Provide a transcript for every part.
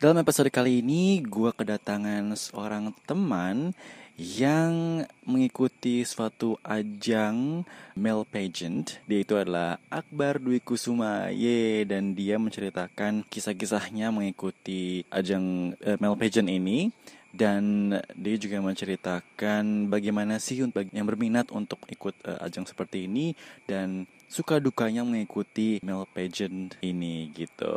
Dalam episode kali ini, gue kedatangan seorang teman yang mengikuti suatu ajang male pageant. Dia itu adalah Akbar Dwi Kusuma. Ye, dan dia menceritakan kisah-kisahnya mengikuti ajang uh, male pageant ini. Dan dia juga menceritakan bagaimana sih yang berminat untuk ikut uh, ajang seperti ini dan suka dukanya mengikuti male pageant ini gitu.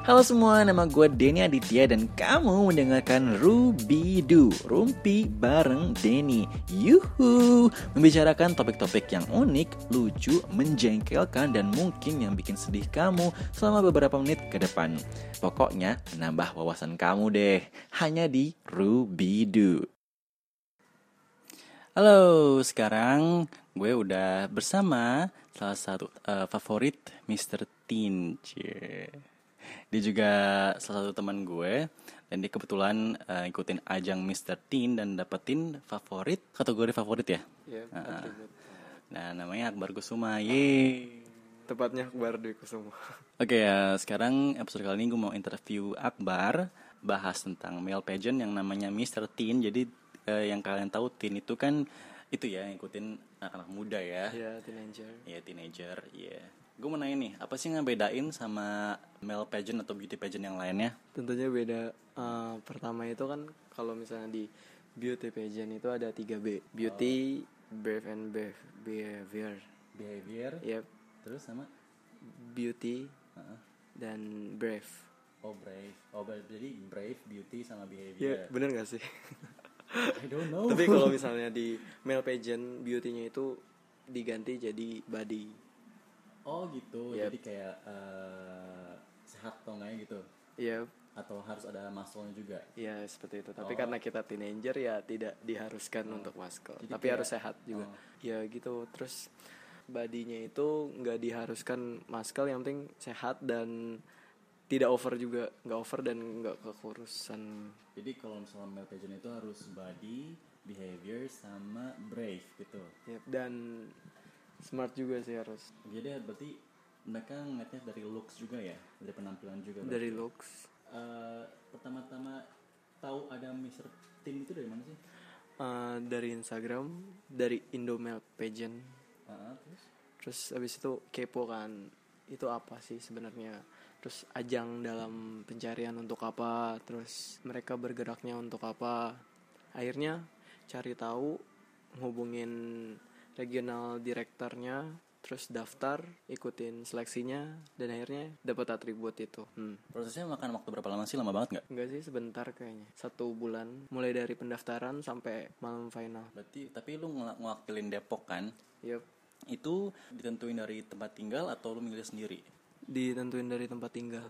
Halo semua, nama gue Denny Aditya dan kamu mendengarkan Rubidu, Rumpi bareng Denny. Yuhu, membicarakan topik-topik yang unik, lucu, menjengkelkan, dan mungkin yang bikin sedih kamu selama beberapa menit ke depan. Pokoknya menambah wawasan kamu deh, hanya di Rubidu. Halo, sekarang gue udah bersama salah satu uh, favorit Mr. Teen. Cie. Dia juga salah satu teman gue dan dia kebetulan uh, ikutin ajang Mr. Teen dan dapetin favorit kategori favorit ya. Iya, uh, nah, namanya Akbar Kusuma. Ye. Tepatnya Akbar Dwi Kusuma. Oke okay, ya, sekarang episode kali ini gue mau interview Akbar bahas tentang male pageant yang namanya Mr. Teen. Jadi uh, yang kalian tahu teen itu kan itu ya ngikutin anak-anak muda ya. Iya, teenager. Iya, teenager. Iya. Yeah gue mau nanya nih apa sih yang bedain sama male pageant atau beauty pageant yang lainnya? Tentunya beda. Uh, pertama itu kan kalau misalnya di beauty pageant itu ada 3 B. Beauty oh. brave and brave behavior. Behavior yep. terus sama? Beauty uh -huh. dan brave. Oh brave. Oh jadi brave beauty sama behavior. Yeah, bener gak sih? I don't know. Tapi kalau misalnya di male pageant beautynya itu diganti jadi body Oh gitu, yep. jadi kayak uh, sehat atau enggak gitu? Iya. Yep. Atau harus ada muscle juga? Iya seperti itu. Tapi oh. karena kita teenager ya tidak diharuskan oh. untuk muscle. Jadi Tapi kayak, harus sehat juga. Oh. Ya gitu. Terus badinya itu nggak diharuskan muscle, yang penting sehat dan tidak over juga, nggak over dan nggak kekurusan. Jadi kalau misalnya male pageant itu harus body, behavior sama brave gitu. Yep. Dan smart juga sih harus. Jadi berarti mereka ngeliatnya dari looks juga ya? Dari penampilan juga berarti. dari looks. Uh, pertama-tama tahu ada Mr. Tim itu dari mana sih? Uh, dari Instagram dari Indomel Pageant. Uh, terus? Terus abis itu kepo kan itu apa sih sebenarnya? Terus ajang dalam pencarian untuk apa? Terus mereka bergeraknya untuk apa? Akhirnya cari tahu hubungin regional direkturnya terus daftar ikutin seleksinya dan akhirnya dapat atribut itu. Hmm. prosesnya makan waktu berapa lama sih? Lama banget nggak? Enggak sih sebentar kayaknya. Satu bulan. Mulai dari pendaftaran sampai malam final. Berarti tapi lu ng Depok kan? Yep. itu ditentuin dari tempat tinggal atau lu milih sendiri? Ditentuin dari tempat tinggal.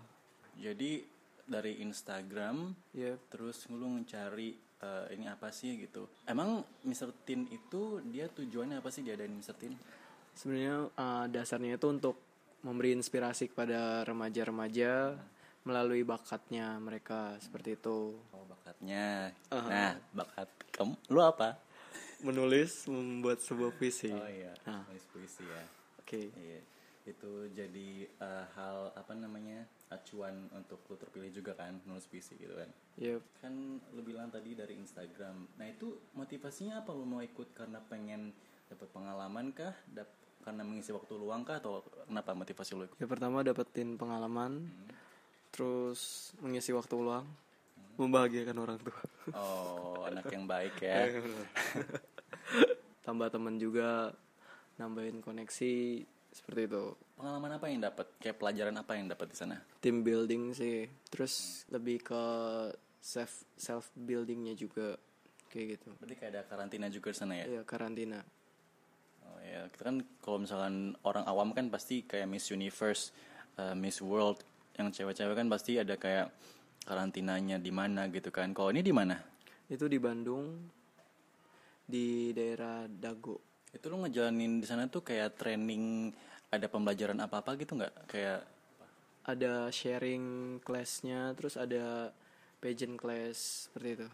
Jadi dari Instagram yep. terus lu mencari uh, ini apa sih gitu. Emang Mr. Teen itu dia tujuannya apa sih diadain Mr. Teen? Sebenarnya uh, dasarnya itu untuk memberi inspirasi kepada remaja-remaja hmm. melalui bakatnya mereka seperti itu. Oh, bakatnya. Uh -huh. Nah, bakat kamu lu apa? Menulis, membuat sebuah puisi. Oh iya, nah. menulis puisi ya. Oke. Okay. Iya itu jadi uh, hal apa namanya acuan untuk lu terpilih juga kan nulis puisi gitu kan. Yep. kan lu bilang tadi dari Instagram. Nah itu motivasinya apa lu mau ikut? Karena pengen dapat pengalaman kah? Dap karena mengisi waktu luang kah? Atau kenapa motivasi lu ikut? Ya pertama dapetin pengalaman hmm. terus mengisi waktu luang hmm. membahagiakan orang tua. Oh anak yang baik ya. Tambah teman juga nambahin koneksi seperti itu. Pengalaman apa yang dapat? Kayak pelajaran apa yang dapat di sana? Team building sih. Terus hmm. lebih ke self self buildingnya juga. Kayak gitu. Berarti kayak ada karantina juga di sana ya? Iya karantina. Oh ya kita kan kalau misalkan orang awam kan pasti kayak Miss Universe uh, Miss World. Yang cewek-cewek kan pasti ada kayak karantinanya di mana gitu kan. Kalau ini di mana? Itu di Bandung di daerah Dago itu lo ngejalanin di sana tuh kayak training ada pembelajaran apa apa gitu nggak? Kayak ada sharing kelasnya terus ada pageant class seperti itu.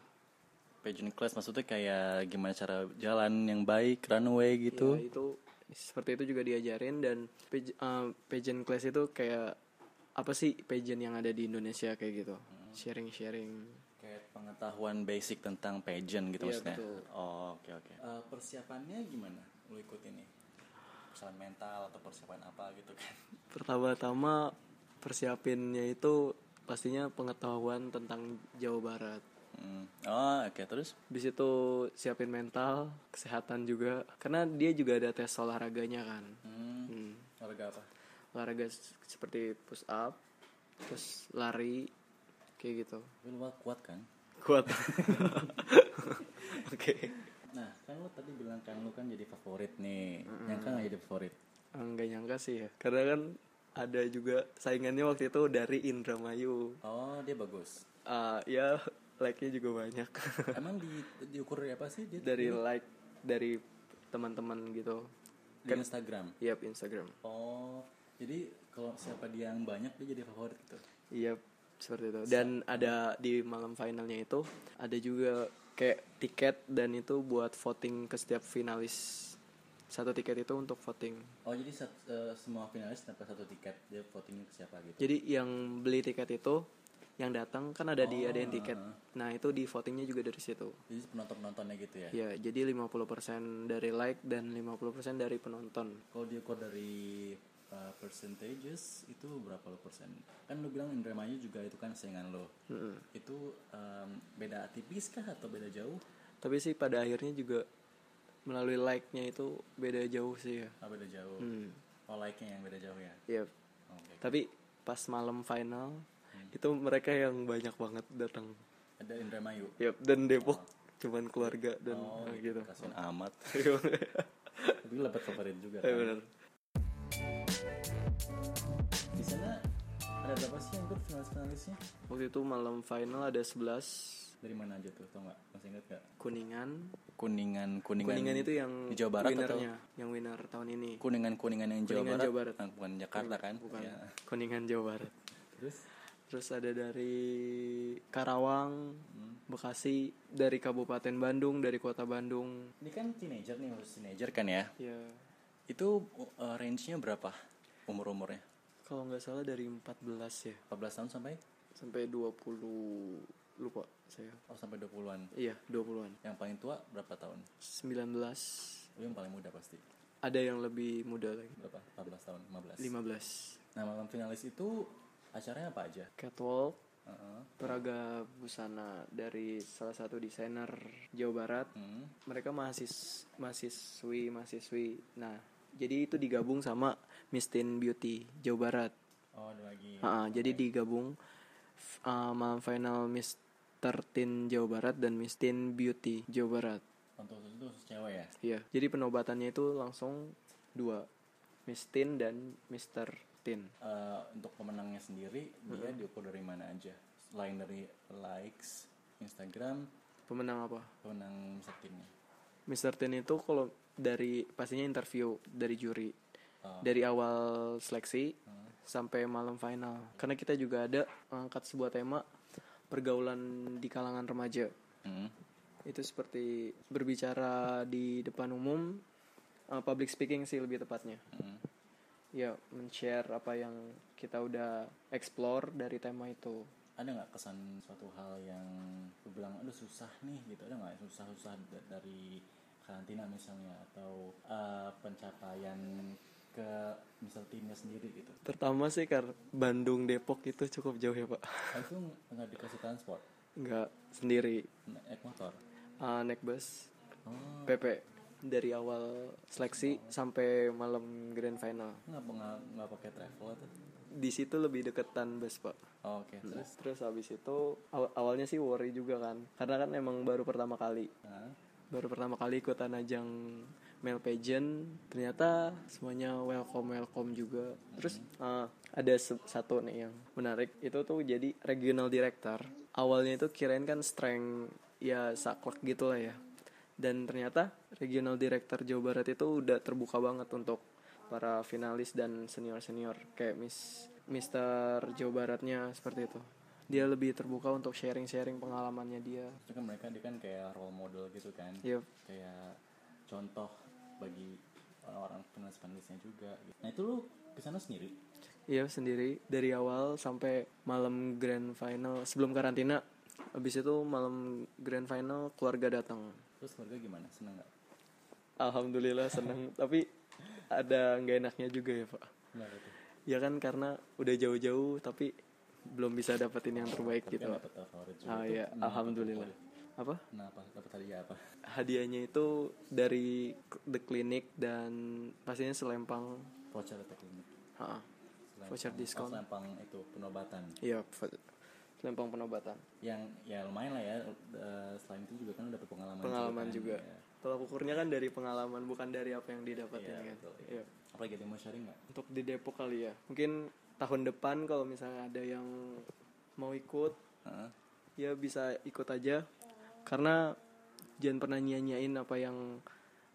Pageant class maksudnya kayak gimana cara jalan yang baik runway gitu? Ya, itu seperti itu juga diajarin dan page, uh, pageant class itu kayak apa sih pageant yang ada di Indonesia kayak gitu? Sharing sharing Kayak pengetahuan basic tentang pageant gitu Iya, maksudnya. betul. Oh, oke oke. Eh, persiapannya gimana? Lu ikut ini? Persiapan mental atau persiapan apa gitu kan? pertama-tama persiapinnya itu pastinya pengetahuan tentang Jawa Barat Hmm. Oh, oke terus? Habis itu siapin mental, kesehatan juga. Karena dia juga ada tes olahraganya kan. Hmm. Hmm. Olahraga apa? Olahraga seperti push up, terus lari, kayak gitu. Tapi lu kuat kan? Kuat. Oke. Nah, kan lu tadi bilang kan lu kan jadi favorit nih. Yang kan jadi favorit. Enggak nyangka sih ya. Karena kan ada juga saingannya waktu itu dari Indramayu. Oh, dia bagus. Ah, ya like-nya juga banyak. Emang di diukur dari apa sih dia? dari like dari teman-teman gitu. di Instagram. Yap, Instagram. Oh, jadi kalau siapa dia yang banyak dia jadi favorit gitu. Iya, seperti itu. Dan ada di malam finalnya itu ada juga kayak tiket dan itu buat voting ke setiap finalis. Satu tiket itu untuk voting. Oh, jadi sat- eh, semua finalis dapat satu tiket, dia voting ke siapa gitu. Jadi yang beli tiket itu yang datang kan ada di ada yang tiket. Nah, itu di votingnya juga dari situ. Jadi penonton-penontonnya gitu ya. Ya, jadi 50% dari like dan 50% dari penonton. Kalau diukur dari uh, percentages itu berapa lo persen? Kan lu bilang Indramayu juga itu kan saingan lo. Mm-mm. Itu um, beda tipis kah atau beda jauh? Tapi sih pada akhirnya juga melalui like-nya itu beda jauh sih ya. Ah, beda jauh. Hmm. Oh, like-nya yang beda jauh ya. Yep. Oke. Tapi pas malam final itu mereka yang banyak banget datang. Ada Indramayu. Yap, dan Depok cuman keluarga dan Oh, gitu. Kasian amat. Iya Tapi dapat favorit juga Iya, kan. benar. Di sana ada berapa sih yang ikut finalis-finalisnya? Waktu itu malam final ada 11 Dari mana aja tuh? Tau nggak? Masih ingat nggak? Kuningan. Kuningan, kuningan. Kuningan itu yang di Jawa Barat atau winernya, yang winner tahun ini. kuningan kuningan yang Jawa Kuningan Barat? Jawa Barat. Ah, bukan Jakarta kan? Bukan. Ya. Kuningan Jawa Barat. Terus? Terus ada dari Karawang, Hmm. Bekasi, dari Kabupaten Bandung, dari Kota Bandung. Ini kan teenager nih, harus teenager kan ya? Ya, Itu uh, range-nya berapa umur-umurnya? kalau nggak salah dari 14 ya 14 tahun sampai? sampai 20 lupa saya. Oh sampai 20-an. Iya, 20-an. Yang paling tua berapa tahun? 19 Lu yang paling muda pasti. ada yang lebih muda lagi. Berapa? 14 tahun, 15. 15. Nah, malam finalis itu acaranya apa aja? Catwalk, Heeh. peraga busana dari salah satu desainer Jawa Barat. Hmm. Mereka mahasiswa mahasiswi mahasiswi. Nah, jadi itu digabung sama Miss Teen Beauty Jawa Barat. Oh, ada lagi. Ha-ha, jadi digabung uh, malam final Miss Teen Jawa Barat dan Miss Teen Beauty Jawa Barat. Untuk khusus itu khusus cewek ya? Iya, jadi penobatannya itu langsung dua, Miss Teen dan Mr. Teen. Eh, untuk pemenangnya sendiri dia diukur dari mana aja? Selain dari likes Instagram, Pemenang apa? pemenang setimnya. Mr. Teen itu kalau dari pastinya interview dari juri. Oh. Dari awal seleksi sampai malam final. Karena kita juga ada angkat sebuah tema pergaulan di kalangan remaja. Hmm. Itu seperti berbicara di depan umum, uh, public speaking sih lebih tepatnya. Hmm. Ya, men-share apa yang kita udah explore dari tema itu. Ada nggak kesan suatu hal yang lu bilang, aduh susah nih gitu, ada nggak susah-susah da- dari karantina misalnya atau eh, pencapaian ke misal timnya sendiri gitu? Pertama sih karena Bandung Depok itu cukup jauh ya, Pak. Ah, itu nggak dikasih transport, Nggak sendiri. naik motor. Uh, naik bus Oh, PP dari awal seleksi sampai malam grand final. nggak nggak nggak pakai travel atau? Di situ lebih deketan bus, Pak. Oh, Oke, terus? Terus habis itu aw- awalnya sih worry juga kan. Karena kan emang baru pertama kali. Baru pertama kali ikutan ajang male pageant. Ternyata semuanya welcome welcome juga. Terus uh, ada satu nih yang menarik itu tuh jadi regional director. Awalnya itu kirain kan strength ya saklek gitu lah ya. Dan ternyata regional director Jawa Barat itu udah terbuka banget untuk para finalis dan senior-senior kayak Miss Mister Jawa Baratnya seperti itu. Dia lebih terbuka untuk sharing-sharing pengalamannya dia. itu kan mereka dia kan kayak role model gitu kan? Yep. Kayak contoh bagi orang penulis penulisnya juga gitu. nah itu lu ke sana sendiri Iya sendiri dari awal sampai malam grand final sebelum karantina. Habis itu malam grand final keluarga datang. terus keluarga gimana seneng nggak Alhamdulillah senang. Tapi ada nggak enaknya juga ya pak. Tuh? Ya kan karena udah jauh-jauh tapi belum bisa dapetin yang terbaik Tapi gitu. dapet favorit juga Ah tuh. iya, Kenapa alhamdulillah. Apa? Kenapa? Dapat hadiah apa? Hadiahnya itu dari The Clinic dan pastinya selempang. Voucher klinik? Ha, Selempang- Voucher diskon. Oh, selempang itu penobatan. Iya, selempang penobatan. Yang ya lumayan lah ya. eh, selain itu juga kan dapat pengalaman. Pengalaman kan. juga. Ya. Tolak ukurnya kan dari pengalaman bukan dari apa yang didapatin Iya, kan. betul, iya. Apalagi ada yang mau sharing nggak? Untuk di Depok kali ya. Mungkin tahun depan kalau misalnya ada yang mau ikut Heeh. ya bisa ikut aja karena jangan pernah nyanyain apa yang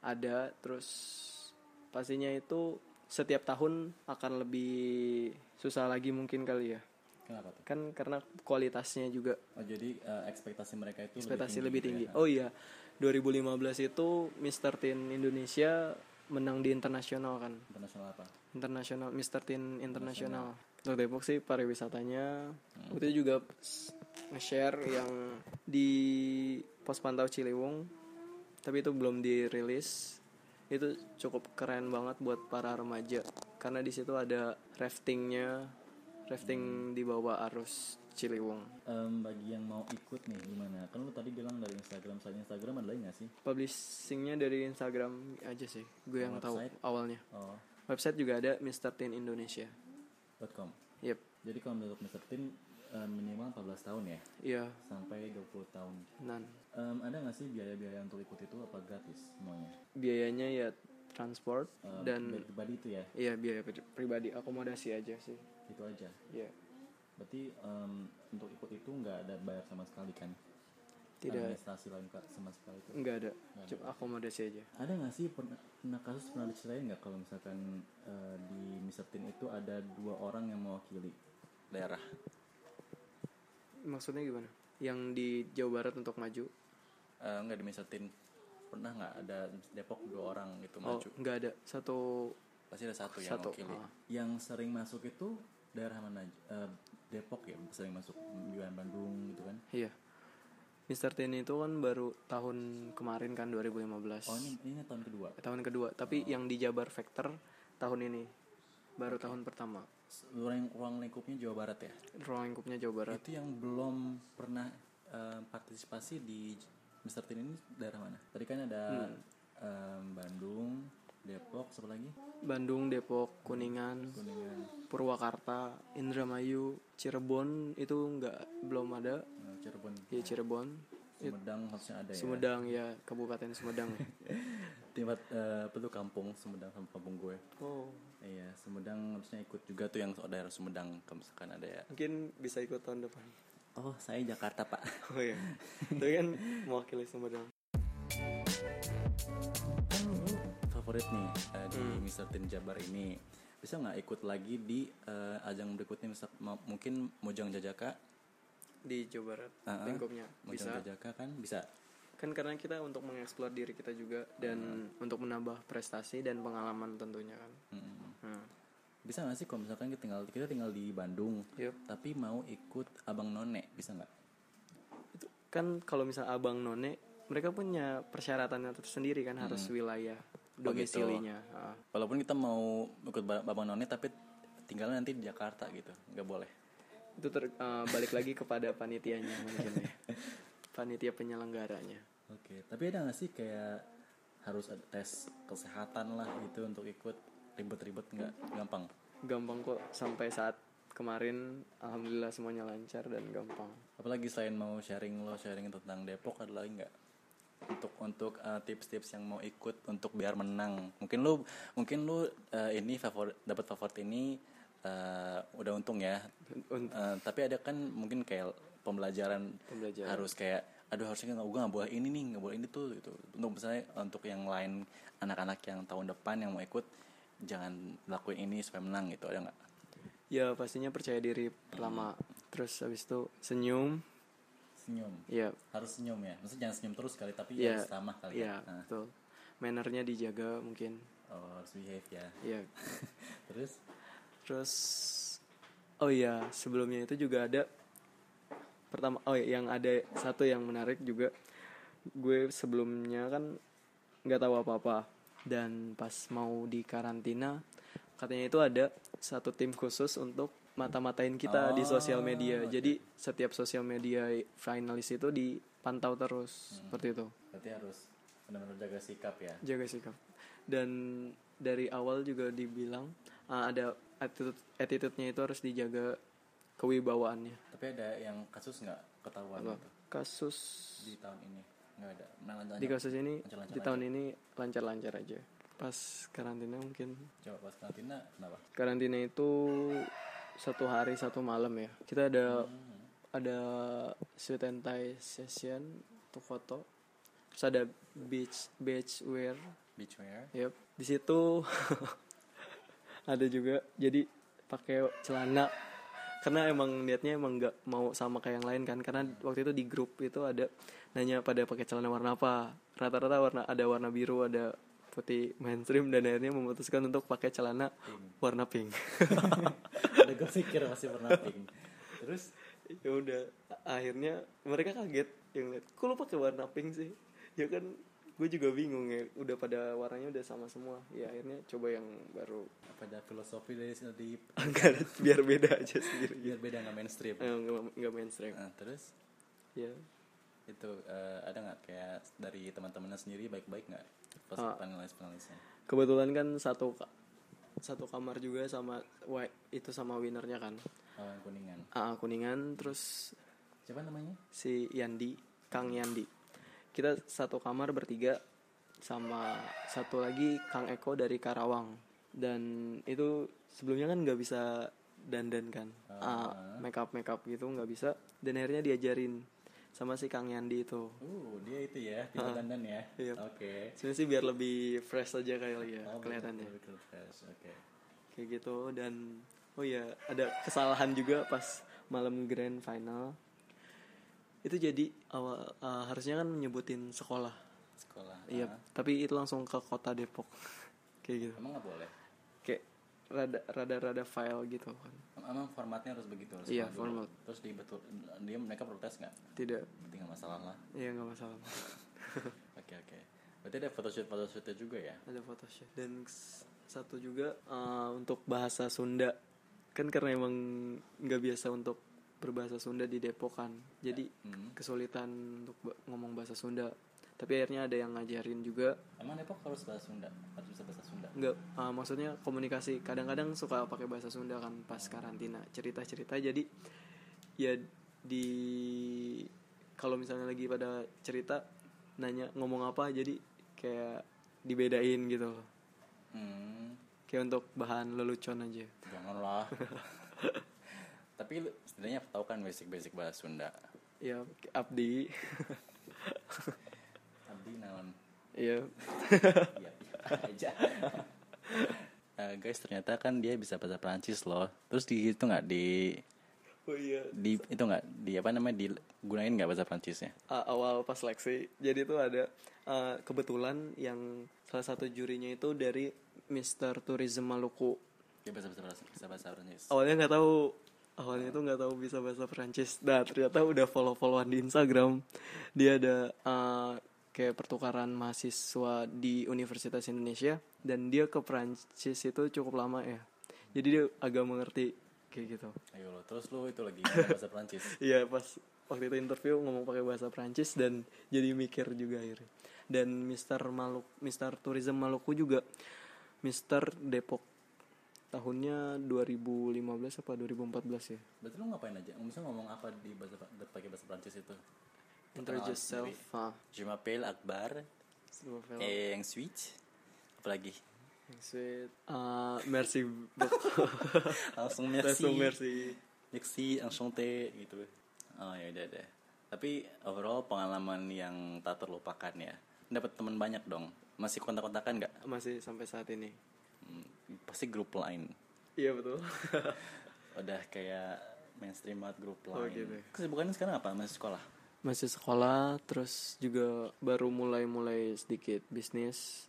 ada terus pastinya itu setiap tahun akan lebih susah lagi mungkin kali ya Kenapa tuh? kan karena kualitasnya juga Oh jadi eh, ekspektasi mereka itu ekspektasi lebih lebih tinggi. tinggi. gitu ya? Oh iya, 2015 itu Mr. Teen Indonesia menang di internasional kan. Internasional apa? Internasional Mr. Teen Internasional. Untuk Depok sih pariwisatanya. Hmm. Itu juga nge-share yang di pos pantau Ciliwung. Tapi itu belum dirilis. Itu cukup keren banget buat para remaja karena di situ ada raftingnya, rafting di bawah arus Ciliwung. Em, bagi yang mau ikut nih gimana? Kan lu tadi bilang dari Instagram, selain Instagram ada lagi nggak sih? Publishingnya dari Instagram aja sih, gue yang tahu awalnya. Oh, Website juga ada Mr. Teen Indonesia. .com. Yep, Jadi kalau menurut Mr. Tin em, minimal 14 tahun ya, iya, sampai 20 tahun. nan. Em, ada nggak sih biaya-biaya untuk ikut itu apa gratis semuanya? Biayanya ya transport Em, dan biaya pribadi itu ya, iya biaya pri- pribadi akomodasi aja sih. itu aja. Iya, Berarti em, untuk ikut itu nggak ada bayar sama sekali kan? Tidak Administrasi lain Kak, sama sekali itu. nggak ada, cuma akomodasi aja. Ada nggak sih pernah, pernah kasus pernah diceritain nggak kalau misalkan eh, di Mr. Tin itu ada dua orang yang mewakili daerah? Maksudnya gimana? Yang di Jawa Barat untuk maju? Eh, nggak di Mr. Tin pernah nggak ada Depok dua orang gitu Oh, maju? nggak ada. Satu Pasti ada satu yang Satu, mewakili. ah. Yang sering masuk itu daerah mana? Eh, Depok ya sering masuk Bukan Bandung gitu kan? iya. Mr. Teen itu kan baru tahun kemarin kan 2015. Oh ini ini tahun kedua. tahun kedua tapi yang di Jabar Factor tahun ini baru tahun pertama Ruang, ruang lingkupnya Jawa Barat ya? ruang lingkupnya Jawa Barat Itu yang belum pernah eh, partisipasi di Mr. Tin ini daerah mana? Tadi kan ada em, Bandung, Depok, siapa lagi? Bandung Depok Kuningan Kuningan, Purwakarta Indramayu Cirebon itu nggak belum ada eh, Cirebon, ya Cirebon Sumedang harusnya ada ya. Sumedang ya Kabupaten Sumedang Tempat apa tuh kampung Sumedang sama kampung gue. oh Iya, Sumedang harusnya ikut juga tuh yang daerah Sumedang kalau misalkan ada ya. mungkin bisa ikut tahun depan Oh, saya Jakarta, Pak. oh ya itu kan mewakili Sumedang kan favorit nih eh, di Mr. Tin Jabar ini bisa nggak ikut lagi di eh, ajang berikutnya misal mungkin Mojang Jajaka di Jawa Barat ah. lingkupnya. Bisa. Jajaka kan? Bisa. Kan karena kita untuk mengeksplor diri kita juga dan untuk menambah prestasi dan pengalaman tentunya kan. Mm. Hmm. bisa nggak sih kalau misalkan kita tinggal kita tinggal di Bandung Yup. tapi mau ikut Abang None bisa nggak? Itu kan kalau misal abang none mereka punya persyaratannya tersendiri kan harus wilayah domisilinya. Ah. walaupun kita mau ikut ba- Abang None tapi tinggalnya nanti di Jakarta gitu nggak boleh itu ter- eh, balik lagi kepada panitianya mungkin ya panitia penyelenggaranya. Oke tapi ada nggak sih kayak harus ada tes kesehatan lah gitu untuk ikut? Ribet-ribet nggak? Gampang? Gampang kok. Sampai saat kemarin alhamdulillah semuanya lancar dan gampang. Apalagi selain mau sharing lo sharing tentang Depok ada lagi nggak? Untuk untuk uh, tips-tips yang mau ikut untuk biar menang. Mungkin lu mungkin lu uh, ini favorit dapat favorit ini uh, udah untung ya. Unt- Uh, tapi ada kan mungkin kayak pembelajaran, Pembelajaran. harus kayak aduh harusnya nggak gue nggak boleh ini nih nggak boleh ini tuh gitu. Untuk misalnya untuk yang lain anak-anak yang tahun depan yang mau ikut jangan lakuin ini supaya menang gitu ada nggak? Ya pastinya percaya diri pertama. Terus habis itu senyum. Senyum? Ya. Harus senyum ya? Maksudnya jangan senyum terus kali tapi ya. harus ramah kali ya? Ya Nah. betul. Mannernya dijaga mungkin. Oh, harus behave ya. Iya. Terus Terus oh iya, sebelumnya itu juga ada pertama oh iya, yang ada satu yang menarik juga gue sebelumnya kan nggak tahu apa-apa dan pas mau di karantina katanya itu ada satu tim khusus untuk mata-matain kita di sosial media. Jadi setiap sosial media finalis itu dipantau terus seperti itu. berarti harus benar-benar jaga sikap ya. Jaga sikap. Dan dari awal juga dibilang ah, ada attitude attitude-nya itu harus dijaga kewibawaannya. Tapi ada yang kasus nggak ketahuan Apa? gitu Kasus di tahun ini? Nggak ada. Nah, lanjut, di kasus ini Lancar-lancar di tahun ini lancar-lancar aja. Pas karantina mungkin Coba pas karantina kenapa? karantina itu satu hari satu malam ya. Kita ada Hmm. ada sweet and Thai session untuk foto. Terus ada beach beach wear Beachwear. Yep. Di situ ada juga jadi pakai celana. Karena emang niatnya emang nggak mau sama kayak yang lain kan. Karena waktu itu di grup itu ada nanya pada pakai celana warna apa. Rata-rata warna ada warna biru ada putih mainstream dan akhirnya memutuskan untuk pakai celana Pink. warna pink. Ada gue pikir masih warna pink. Terus? Ya udah akhirnya mereka kaget yang lihat kok lu pakai warna pink sih? Ya kan gue juga bingung ya udah pada warnanya udah sama semua ya akhirnya coba yang baru apa ada filosofi dari di enggak biar beda aja sendiri biar beda nggak mainstream. Nggak mainstream Nah, terus ya itu eh, ada nggak kayak dari teman-temannya sendiri baik-baik nggak pas Ah. panelis panelisnya? kebetulan kan satu satu kamar juga sama wa- itu sama winernya kan Oh, kuningan. AA kuningan terus Siapa namanya? si Yandi Kang Yandi kita satu kamar bertiga sama satu lagi Kang Eko dari Karawang dan itu sebelumnya kan nggak bisa dandan kan Ah. make up make up gitu nggak bisa dan akhirnya diajarin sama si Kang Yandi itu Uh, dia itu ya, pintu dandan ya. Iya. Oke. sebenarnya sih biar lebih fresh aja kali ya Oh, kelihatannya betul, betul, fresh. Oke. kayak gitu dan oh ya ada kesalahan juga pas malam grand final itu jadi awal uh, harusnya kan menyebutin sekolah Sekolah. iya Ah. tapi itu langsung ke kota Depok kayak gitu Emang nggak boleh? kayak rada rada rada file gitu kan Em- Emang formatnya harus begitu? Harus Iya, sekolah dulu. format. Terus di betul, dia mereka protes nggak? tidak Tinggal masalah lah. iya nggak masalah Oke oke. Berarti ada photoshoot photoshootnya juga ya? ada photoshoot dan satu juga uh, untuk bahasa Sunda kan karena emang nggak biasa untuk berbahasa Sunda di Depok kan jadi Hmm. kesulitan untuk ngomong bahasa Sunda tapi akhirnya ada yang ngajarin juga Emang Depok harus bahasa Sunda? Harus bisa bahasa Sunda? nggak uh, maksudnya komunikasi kadang-kadang suka pakai bahasa Sunda kan pas karantina cerita-cerita jadi ya di kalau misalnya lagi pada cerita nanya ngomong apa jadi kayak dibedain gitu loh Hmm. kayak untuk bahan lelucon aja Janganlah. Tapi lu setidaknya tahu kan basic-basic bahasa Sunda. ya Abdi Abdi naon? ya Iya, iya aja. Eh, guys, ternyata kan dia bisa bahasa Prancis loh. Terus di itu nggak di oh iya di itu nggak di apa namanya digunain nggak bahasa Prancisnya? A- awal pas seleksi jadi itu ada uh, kebetulan yang salah satu jurinya itu dari Mr. Tourism Maluku Dia bahasa bahasa bisa bahasa Prancis. awalnya nggak tahu awalnya itu nggak tahu bisa bahasa Perancis. Nah ternyata udah follow followan di Instagram. Dia ada uh, kayak pertukaran mahasiswa di Universitas Indonesia. Dan dia ke Perancis itu cukup lama ya. Jadi dia agak mengerti kayak gitu. Ayo lo, terus lu itu lagi bahasa Prancis. Iya pas waktu itu interview ngomong pakai bahasa Prancis dan jadi mikir juga akhirnya. Dan Mister Maluk, Mister Tourism Maluku juga. Mister Depok tahunnya 2015 apa 2014 ya. Berarti lu ngapain aja? Bisa ngomong apa di bahasa pakai bahasa Prancis itu? Introduce yourself. Je m'appelle Akbar. Eh, yang sweet. Apalagi? yang sweet. Ah, merci. Langsung merci. Langsung merci. Merci, enchanté gitu. Oh ya udah deh. Tapi overall pengalaman yang tak terlupakan ya. Dapat teman banyak dong. Masih kontak-kontakan nggak? Masih sampai saat ini. Hmm, pasti grup lain. Iya betul. Udah kayak mainstream banget grup Oh, lain. gitu. Kesibukannya sekarang apa? Masih sekolah? Masih sekolah terus juga baru mulai-mulai sedikit bisnis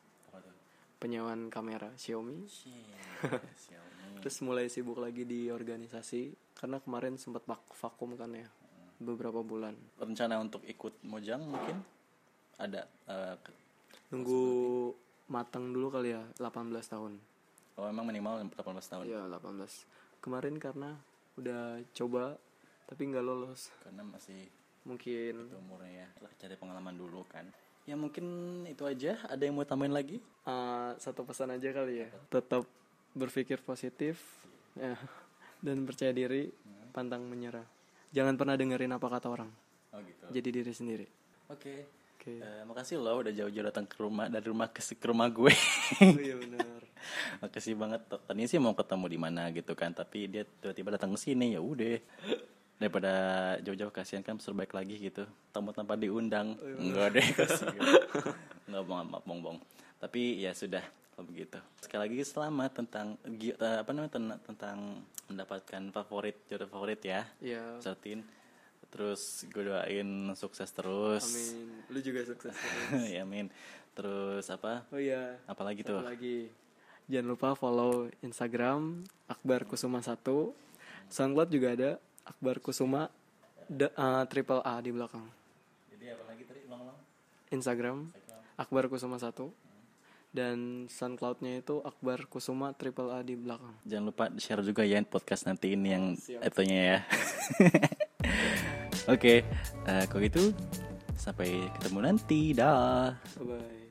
penyewaan kamera Xiaomi Xiaomi. terus mulai sibuk lagi di organisasi karena kemarin sempat vak- vakum kan ya beberapa bulan rencana untuk ikut mojang mungkin ada ke- nunggu matang dulu kali ya 18 tahun oh emang minimal 18 tahun. Iya 18 kemarin karena udah coba tapi nggak lolos. Karena masih mungkin. itu umurnya ya. Lah cari pengalaman dulu kan. Ya mungkin itu aja. Ada yang mau tambahin lagi? Uh, satu pesan aja kali ya. Tetap berpikir positif ya dan percaya diri pantang menyerah. Jangan pernah dengerin apa kata orang. Oh gitu. Jadi diri sendiri. Oke. Oke. Eh, makasih loh udah jauh-jauh datang ke rumah dari rumah ke, ke rumah gue. Oh iya benar makasih banget. Tadinya sih mau ketemu di mana gitu kan tapi dia tiba-tiba datang ke sini. Ya udah. Daripada jauh-jauh kasihan kan suruh baik lagi gitu. Tamu tanpa diundang. Enggak deh kasihan. Enggak bohong maaf bohong bohong. Tapi ya sudah kalau begitu. Sekali lagi selamat tentang eh, apa namanya ten- tentang mendapatkan favorit jodoh favorit ya. Ya Sartin terus gue doain sukses terus. Amin. Lu juga sukses ya amin. Terus apa? Oh iya. Apalagi satu tuh? lagi jangan lupa follow Instagram Akbar Kusuma 1 SoundCloud juga ada Akbar Kusuma da- uh, triple A di belakang. Jadi apa lagi tadi? Ulang-ulang Instagram Akbar Kusuma 1 dan SoundCloudnya itu Akbar Kusuma triple A di belakang. Jangan lupa share juga ya podcast nanti ini yang itunya ya. Oke, eh, kalau gitu sampai ketemu nanti. Dah. bye bye